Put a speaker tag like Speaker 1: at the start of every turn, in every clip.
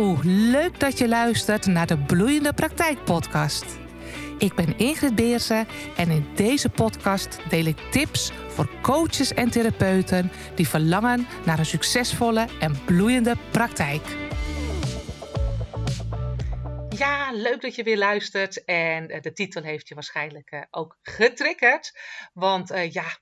Speaker 1: Hallo, leuk dat je luistert naar de Bloeiende Praktijk Podcast. Ik ben Ingrid Beersen en in deze podcast deel ik tips voor coaches en therapeuten die verlangen naar een succesvolle en bloeiende praktijk. Ja, leuk dat je weer luistert en eh, de titel heeft je waarschijnlijk eh, ook getriggerd. Want uh, ja,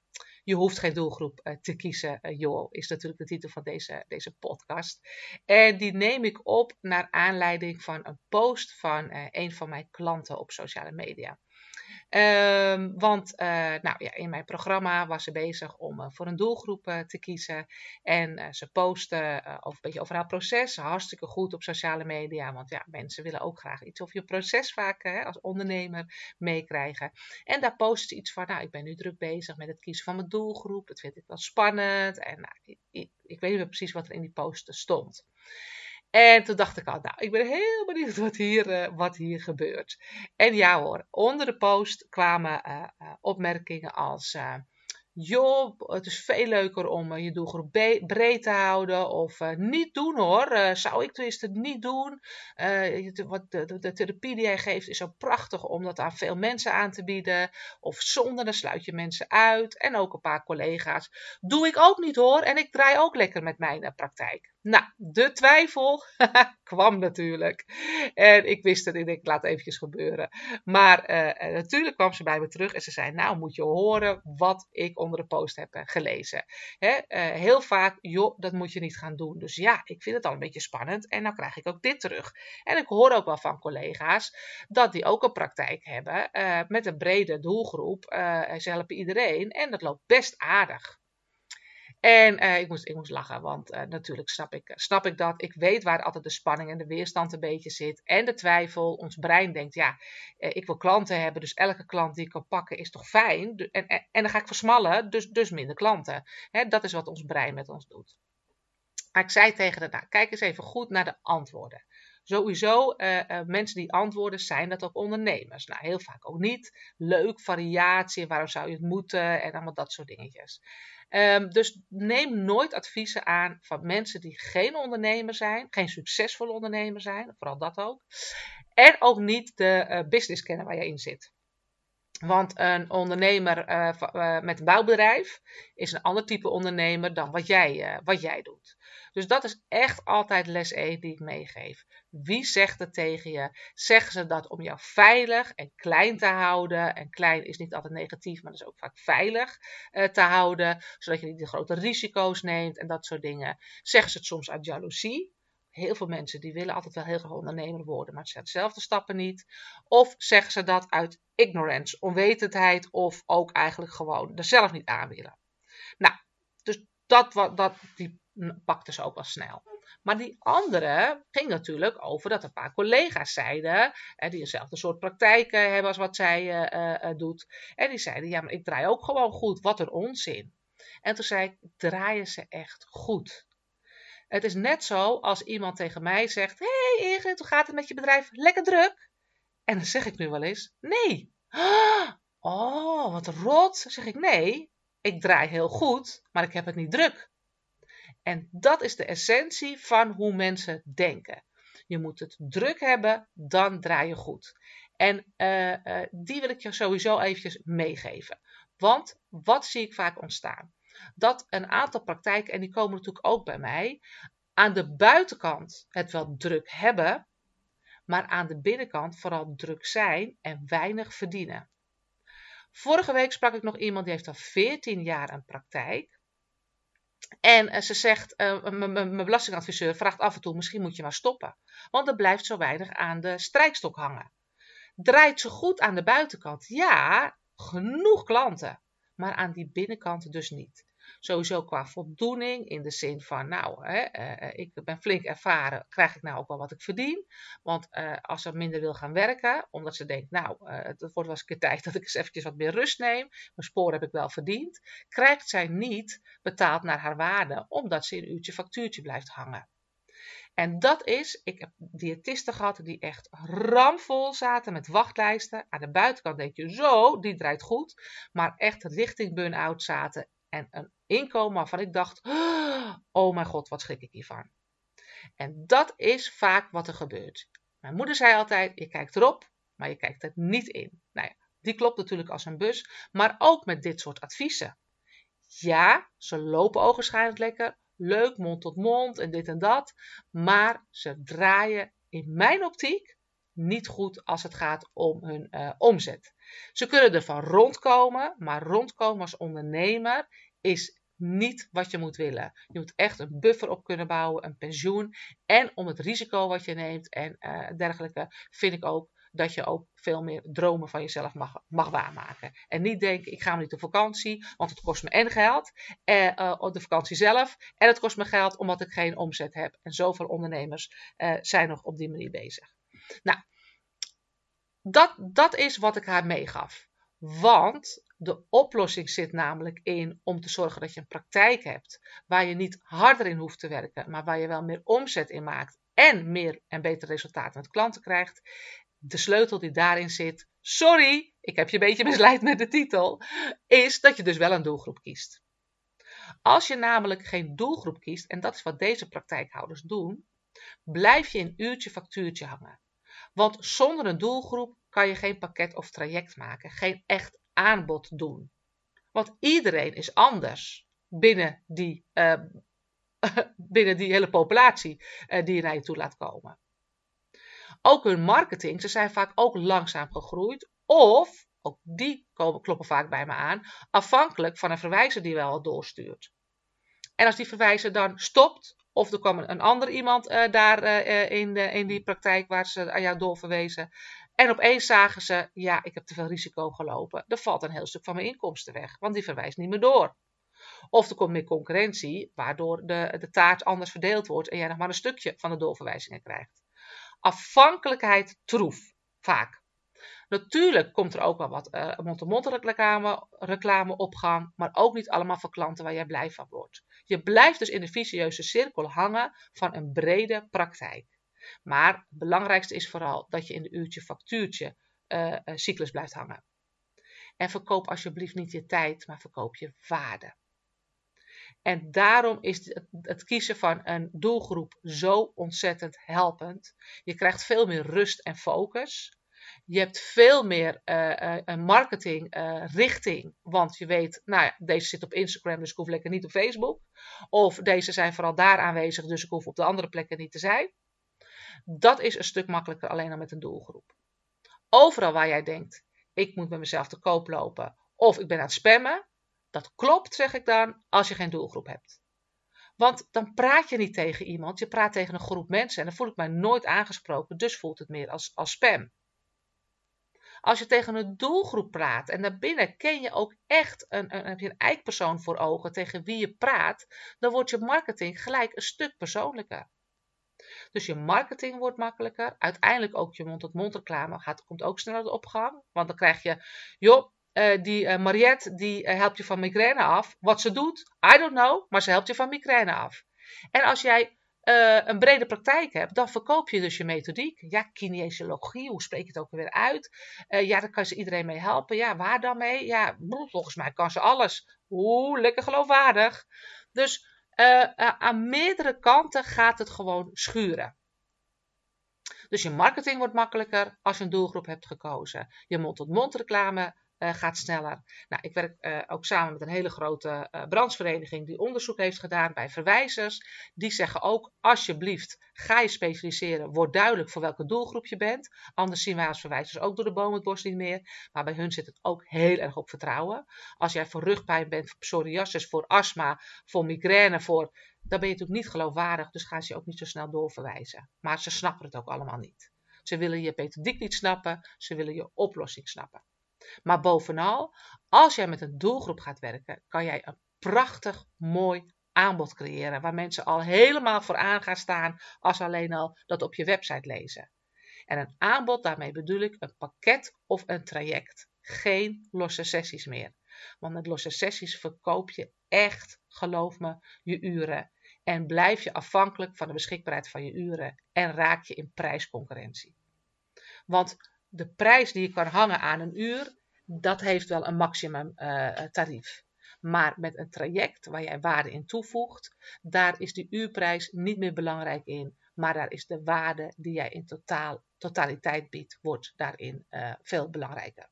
Speaker 1: je hoeft geen doelgroep uh, te kiezen, uh, joh, is natuurlijk de titel van deze, deze podcast. En die neem ik op naar aanleiding van een post van uh, een van mijn klanten op sociale media. Um, want uh, nou, ja, in mijn programma was ze bezig om uh, voor een doelgroep uh, te kiezen. En ze posten over, een beetje over haar proces. Hartstikke goed op sociale media. Want ja, mensen willen ook graag iets over je proces vaak hè, als ondernemer meekrijgen. En daar post ze iets van, nou, ik ben nu druk bezig met het kiezen van mijn doelgroep. Dat vind ik wel spannend. En nou, ik weet niet meer precies wat er in die post stond. En toen dacht ik al, nou, ik ben heel benieuwd wat hier, uh, wat hier gebeurt. En ja hoor, onder de post kwamen uh, uh, opmerkingen als... joh, het is veel leuker om je doelgroep breed te houden. Of niet doen hoor, zou ik tenminste niet doen. wat de, de, de, therapie die jij geeft is zo prachtig om dat aan veel mensen aan te bieden. Of zonder, dan sluit je mensen uit. En ook een paar collega's. Doe ik ook niet hoor, en ik draai ook lekker met mijn praktijk. Nou, de twijfel kwam natuurlijk. En ik wist het, ik laat het eventjes gebeuren. Maar uh, natuurlijk kwam ze bij me terug en ze zei, nou moet je horen wat ik onder de post heb uh, gelezen. Hè? heel vaak, joh, dat moet je niet gaan doen. Dus ja, ik vind het al een beetje spannend en dan krijg ik ook dit terug. En ik hoor ook wel van collega's dat die ook een praktijk hebben met een brede doelgroep. ze helpen iedereen en dat loopt best aardig. En uh, ik, moest, ik moest lachen, want uh, natuurlijk snap ik, snap ik dat. Ik weet waar altijd de spanning en de weerstand een beetje zit. En de twijfel. Ons brein denkt, ja, ik wil klanten hebben, dus elke klant die ik kan pakken is toch fijn. En, en, dan ga ik versmallen, dus, dus minder klanten. Hè, dat is wat ons brein met ons doet. Maar ik zei tegen de, nou, kijk eens even goed naar de antwoorden. Sowieso, mensen die antwoorden, zijn dat ook ondernemers. Nou, heel vaak ook niet. Leuk, variatie, waarom zou je het moeten en allemaal dat soort dingetjes. Um, dus neem nooit adviezen aan van mensen die geen ondernemer zijn, geen succesvol ondernemer zijn, vooral dat ook. En ook niet de uh, business kennen waar je in zit. Want een ondernemer met een bouwbedrijf is een ander type ondernemer dan wat jij, wat jij doet. Dus dat is echt altijd les 1 die ik meegeef. Wie zegt het tegen je? Zeggen ze dat om jou veilig en klein te houden? En klein is niet altijd negatief, maar dat is ook vaak veilig uh, te houden, zodat je niet de grote risico's neemt en dat soort dingen. Zeggen ze het soms uit jaloezie? Heel veel mensen die willen altijd wel heel graag ondernemer worden, maar ze zetten zelf de stappen niet. Of zeggen ze dat uit ignorance, onwetendheid, of ook eigenlijk gewoon er zelf niet aan willen. Nou, dus dat, dat, die pakte ze ook wel snel. Maar die andere ging natuurlijk over dat een paar collega's zeiden, hè, die eenzelfde soort praktijken hebben als wat zij uh, uh, doet. En die zeiden, ja, maar ik draai ook gewoon goed. Wat een onzin. En toen zei ik, draaien ze echt goed? Het is net zo als iemand tegen mij zegt, hé hey Ingrid, hoe gaat het met je bedrijf? Lekker druk? En dan zeg ik nu wel eens, nee. Oh, wat rot. Zeg ik, nee, ik draai heel goed, maar ik heb het niet druk. En dat is de essentie van hoe mensen denken. Je moet het druk hebben, dan draai je goed. En uh, uh, die wil ik je sowieso eventjes meegeven. Want wat zie ik vaak ontstaan? Dat een aantal praktijken, en die komen natuurlijk ook bij mij, aan de buitenkant het wel druk hebben, maar aan de binnenkant vooral druk zijn en weinig verdienen. Vorige week sprak ik nog iemand die heeft al 14 jaar een praktijk. En uh, ze zegt, uh, mijn belastingadviseur vraagt af en toe, misschien moet je maar stoppen. Want er blijft zo weinig aan de strijkstok hangen. Draait ze goed aan de buitenkant? Ja, genoeg klanten. Maar aan die binnenkant dus niet. Sowieso qua voldoening, in de zin van, nou, hè, uh, ik ben flink ervaren, krijg ik nou ook wel wat ik verdien? Want uh, als ze minder wil gaan werken, omdat ze denkt, nou, het wordt wel eens een keer tijd dat ik eens eventjes wat meer rust neem, mijn spoor heb ik wel verdiend, krijgt zij niet betaald naar haar waarde, omdat ze een uurtje factuurtje blijft hangen. En dat is, ik heb diëtisten gehad die echt ramvol zaten met wachtlijsten. Aan de buitenkant denk je zo, die draait goed. Maar echt richting burn-out zaten en een inkomen waarvan ik dacht: oh mijn god, wat schrik ik hiervan. En dat is vaak wat er gebeurt. Mijn moeder zei altijd: je kijkt erop, maar je kijkt er niet in. Nou ja, die klopt natuurlijk als een bus, maar ook met dit soort adviezen. Ja, ze lopen ogenschijnlijk lekker, leuk mond tot mond en dit en dat, maar ze draaien in mijn optiek niet goed als het gaat om hun uh, omzet. Ze kunnen ervan rondkomen, maar rondkomen als ondernemer is niet wat je moet willen. Je moet echt een buffer op kunnen bouwen, een pensioen. En om het risico wat je neemt en uh, dergelijke, vind ik ook dat je ook veel meer dromen van jezelf mag, mag waarmaken. En niet denken, ik ga niet op vakantie, want het kost me en geld, eh, uh, de vakantie zelf, en het kost me geld omdat ik geen omzet heb. En zoveel ondernemers zijn nog op die manier bezig. Nou, dat, dat is wat ik haar meegaf. Want de oplossing zit namelijk in om te zorgen dat je een praktijk hebt waar je niet harder in hoeft te werken, maar waar je wel meer omzet in maakt en meer en betere resultaten met klanten krijgt. De sleutel die daarin zit, sorry, ik heb je een beetje misleid met de titel, is dat je dus wel een doelgroep kiest. Als je namelijk geen doelgroep kiest, en dat is wat deze praktijkhouders doen, blijf je in uurtje factuurtje hangen. Want zonder een doelgroep kan je geen pakket of traject maken, geen echt aanbod doen. Want iedereen is anders binnen die, uh, binnen die hele populatie uh, die je naar je toe laat komen. Ook hun marketing, ze zijn vaak ook langzaam gegroeid. Of, ook die komen, kloppen vaak bij me aan, afhankelijk van een verwijzer die wel doorstuurt. En als die verwijzer dan stopt, of er kwam een ander iemand uh, daar uh, in, de, in die praktijk waar ze aan jou doorverwezen. En opeens zagen ze, ja, ik heb te veel risico gelopen. Er valt een heel stuk van mijn inkomsten weg, want die verwijst niet meer door. Of er komt meer concurrentie, waardoor de, de taart anders verdeeld wordt en jij nog maar een stukje van de doorverwijzingen krijgt. Afhankelijkheid troef, vaak. Natuurlijk komt er ook wel wat uh, mond-to-mond reclame, reclame op gang, maar ook niet allemaal voor klanten waar jij blij van wordt. Je blijft dus in de vicieuze cirkel hangen van een brede praktijk. Maar het belangrijkste is vooral dat je in de uurtje factuurtje uh, cyclus blijft hangen. En verkoop alsjeblieft niet je tijd, maar verkoop je waarde. En daarom is het, kiezen van een doelgroep zo ontzettend helpend. Je krijgt veel meer rust en focus. Je hebt veel meer uh, uh, marketing uh, richting, want je weet, nou ja, deze zit op Instagram, dus ik hoef lekker niet op Facebook. Of deze zijn vooral daar aanwezig, dus ik hoef op de andere plekken niet te zijn. Dat is een stuk makkelijker alleen dan met een doelgroep. Overal waar jij denkt, ik moet met mezelf te koop lopen of ik ben aan het spammen, dat klopt, zeg ik dan, als je geen doelgroep hebt. Want dan praat je niet tegen iemand, je praat tegen een groep mensen en dan voel ik mij nooit aangesproken, dus voelt het meer als, als spam. Als je tegen een doelgroep praat en daarbinnen ken je ook echt een, een, heb je een eikpersoon voor ogen tegen wie je praat, dan wordt je marketing gelijk een stuk persoonlijker. Dus je marketing wordt makkelijker. Uiteindelijk ook je mond-tot-mond reclame gaat, komt ook sneller op gang. Want dan krijg je, joh, uh, die uh, Mariette die uh, helpt je van migraine af. Wat ze doet, I don't know, maar ze helpt je van migraine af. En als jij een brede praktijk hebt, dan verkoop je dus je methodiek. Ja, kinesiologie, hoe spreek je het ook weer uit? ja, daar kan ze iedereen mee helpen. Ja, waar dan mee? Ja, volgens mij kan ze alles. Oeh, lekker geloofwaardig. Dus uh, aan meerdere kanten gaat het gewoon schuren. Dus je marketing wordt makkelijker als je een doelgroep hebt gekozen. Je mond-tot-mond reclame uh, gaat sneller. Nou, ik werk uh, ook samen met een hele grote uh, branchevereniging die onderzoek heeft gedaan bij verwijzers. Die zeggen ook, alsjeblieft, ga je specialiseren, word duidelijk voor welke doelgroep je bent. Anders zien wij als verwijzers ook door de boom het bos niet meer. Maar bij hun zit het ook heel erg op vertrouwen. Als jij voor rugpijn bent, voor psoriasis, voor astma, voor migraine, voor... dan ben je natuurlijk niet geloofwaardig, dus gaan ze je ook niet zo snel doorverwijzen. Maar ze snappen het ook allemaal niet. Ze willen je methodiek niet snappen, ze willen je oplossing snappen. Maar bovenal, als jij met een doelgroep gaat werken, kan jij een prachtig mooi aanbod creëren. Waar mensen al helemaal voor aan gaan staan als alleen al dat op je website lezen. En een aanbod, daarmee bedoel ik een pakket of een traject. Geen losse sessies meer. Want met losse sessies verkoop je echt, geloof me, je uren. En blijf je afhankelijk van de beschikbaarheid van je uren. En raak je in prijsconcurrentie. Want de prijs die je kan hangen aan een uur, dat heeft wel een maximum uh, tarief. Maar met een traject waar jij waarde in toevoegt, daar is die uurprijs niet meer belangrijk in. maar daar is de waarde die jij in totaal, totaliteit biedt, wordt daarin uh, veel belangrijker.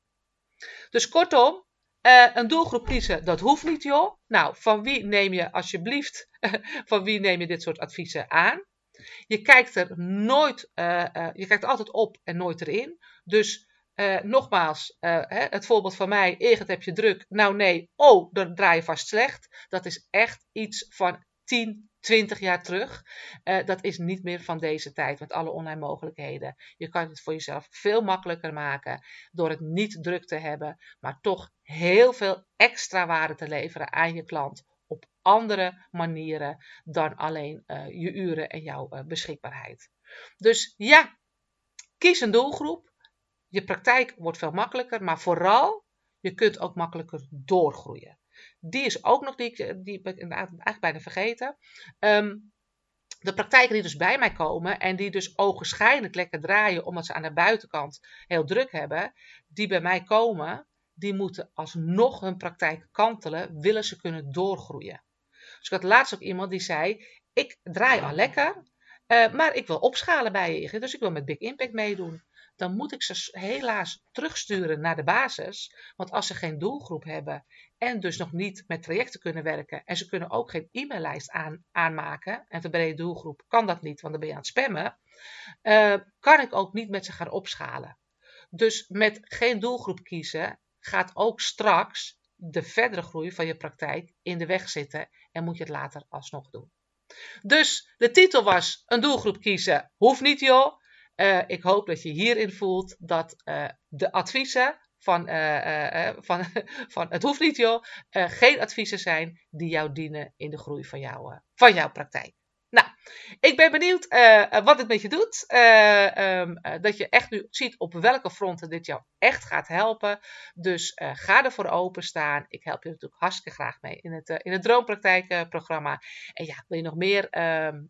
Speaker 1: Dus kortom, uh, een doelgroep kiezen, dat hoeft niet joh. Nou, van wie neem je alsjeblieft, van wie neem je dit soort adviezen aan? Je kijkt er nooit, uh, uh, je kijkt altijd op en nooit erin. Dus uh, nogmaals, het voorbeeld van mij, Egert heb je druk. Nou nee, oh, dan draai je vast slecht. Dat is echt iets van 10, 20 jaar terug. Dat is niet meer van deze tijd met alle online mogelijkheden. Je kan het voor jezelf veel makkelijker maken door het niet druk te hebben, maar toch heel veel extra waarde te leveren aan je klant andere manieren dan alleen uh, je uren en jouw uh, beschikbaarheid. Dus ja, kies een doelgroep. Je praktijk wordt veel makkelijker, maar vooral je kunt ook makkelijker doorgroeien. Die is ook nog, die, die ben ik eigenlijk bijna vergeten. Um, de praktijken die dus bij mij komen en die dus ogenschijnlijk lekker draaien omdat ze aan de buitenkant heel druk hebben, die bij mij komen, die moeten alsnog hun praktijk kantelen, willen ze kunnen doorgroeien. Dus ik had laatst ook iemand die zei, ik draai al lekker, uh, maar ik wil opschalen bij je, dus ik wil met Big Impact meedoen dan moet ik ze helaas terugsturen naar de basis. Want als ze geen doelgroep hebben en dus nog niet met trajecten kunnen werken en ze kunnen ook geen e-maillijst aan, aanmaken, en de brede doelgroep kan dat niet, want dan ben je aan het spammen, uh, kan ik ook niet met ze gaan opschalen. Dus met geen doelgroep kiezen gaat ook straks de verdere groei van je praktijk in de weg zitten en moet je het later alsnog doen. Dus de titel was een doelgroep kiezen hoeft niet joh. Uh, ik hoop dat je hierin voelt dat uh, de adviezen van, uh, van, van het hoeft niet joh, geen adviezen zijn die jou dienen in de groei van, jou, van jouw praktijk. Nou, ik ben benieuwd uh, wat het met je doet. Uh, um, dat je echt nu ziet op welke fronten dit jou echt gaat helpen. Dus ga ervoor openstaan. Ik help je natuurlijk hartstikke graag mee in het, in het Droompraktijkprogramma. En ja, wil je nog meer ehm,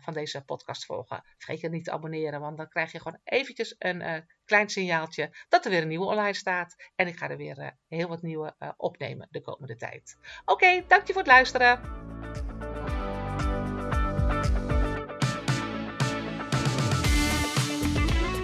Speaker 1: van deze podcast volgen? Vergeet je niet te abonneren, want dan krijg je gewoon eventjes een klein signaaltje dat er weer een nieuwe online staat. En ik ga er weer heel wat nieuwe opnemen de komende tijd. Oké, dank je voor het luisteren.